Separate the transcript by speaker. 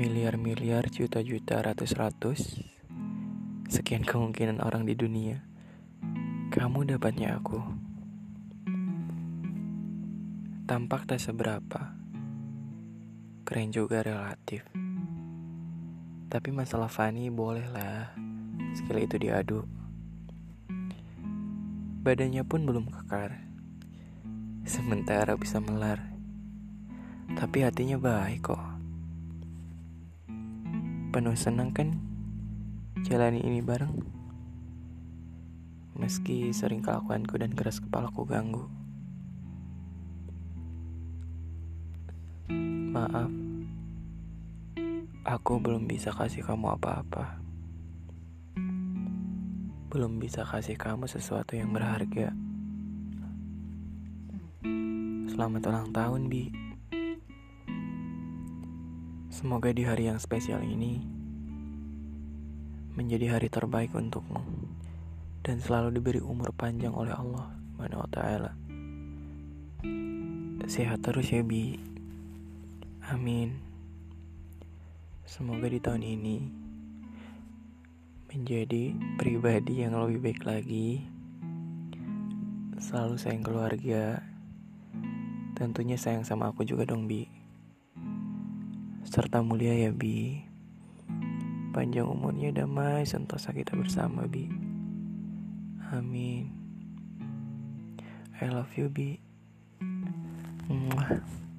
Speaker 1: miliar-miliar, juta-juta, ratus-ratus, sekian kemungkinan orang di dunia, kamu dapatnya aku. Tampak tak seberapa, keren juga relatif. Tapi masalah Fanny bolehlah, sekali itu diadu. Badannya pun belum kekar, sementara bisa melar. Tapi hatinya baik kok penuh senang kan jalani ini bareng? Meski sering kelakuanku dan keras kepalaku ganggu. Maaf. Aku belum bisa kasih kamu apa-apa. Belum bisa kasih kamu sesuatu yang berharga. Selamat ulang tahun bi Semoga di hari yang spesial ini menjadi hari terbaik untukmu dan selalu diberi umur panjang oleh Allah Subhanahu wa taala. Sehat terus ya Bi. Amin. Semoga di tahun ini menjadi pribadi yang lebih baik lagi. Selalu sayang keluarga. Tentunya sayang sama aku juga dong, Bi serta mulia ya Bi. Panjang umurnya damai sentosa kita bersama Bi. Amin. I love you Bi. Mwah.